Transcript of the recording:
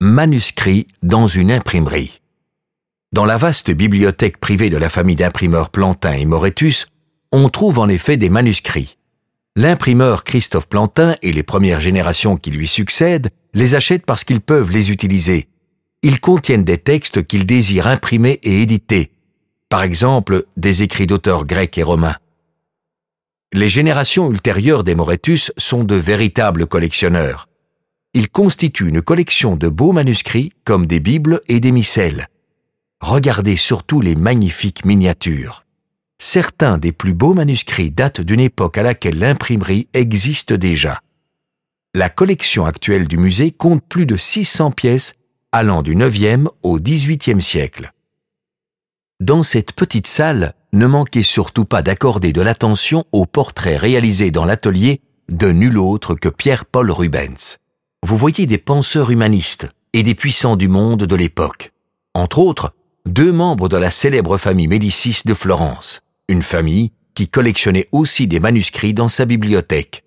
Manuscrits dans une imprimerie. Dans la vaste bibliothèque privée de la famille d'imprimeurs Plantin et Moretus, on trouve en effet des manuscrits. L'imprimeur Christophe Plantin et les premières générations qui lui succèdent les achètent parce qu'ils peuvent les utiliser. Ils contiennent des textes qu'ils désirent imprimer et éditer, par exemple des écrits d'auteurs grecs et romains. Les générations ultérieures des Moretus sont de véritables collectionneurs. Ils constituent une collection de beaux manuscrits comme des bibles et des missels. Regardez surtout les magnifiques miniatures. Certains des plus beaux manuscrits datent d'une époque à laquelle l'imprimerie existe déjà. La collection actuelle du musée compte plus de 600 pièces allant du 9e au 18e siècle. Dans cette petite salle, ne manquez surtout pas d'accorder de l'attention aux portraits réalisés dans l'atelier de nul autre que Pierre-Paul Rubens. Vous voyez des penseurs humanistes et des puissants du monde de l'époque. Entre autres, deux membres de la célèbre famille Médicis de Florence, une famille qui collectionnait aussi des manuscrits dans sa bibliothèque.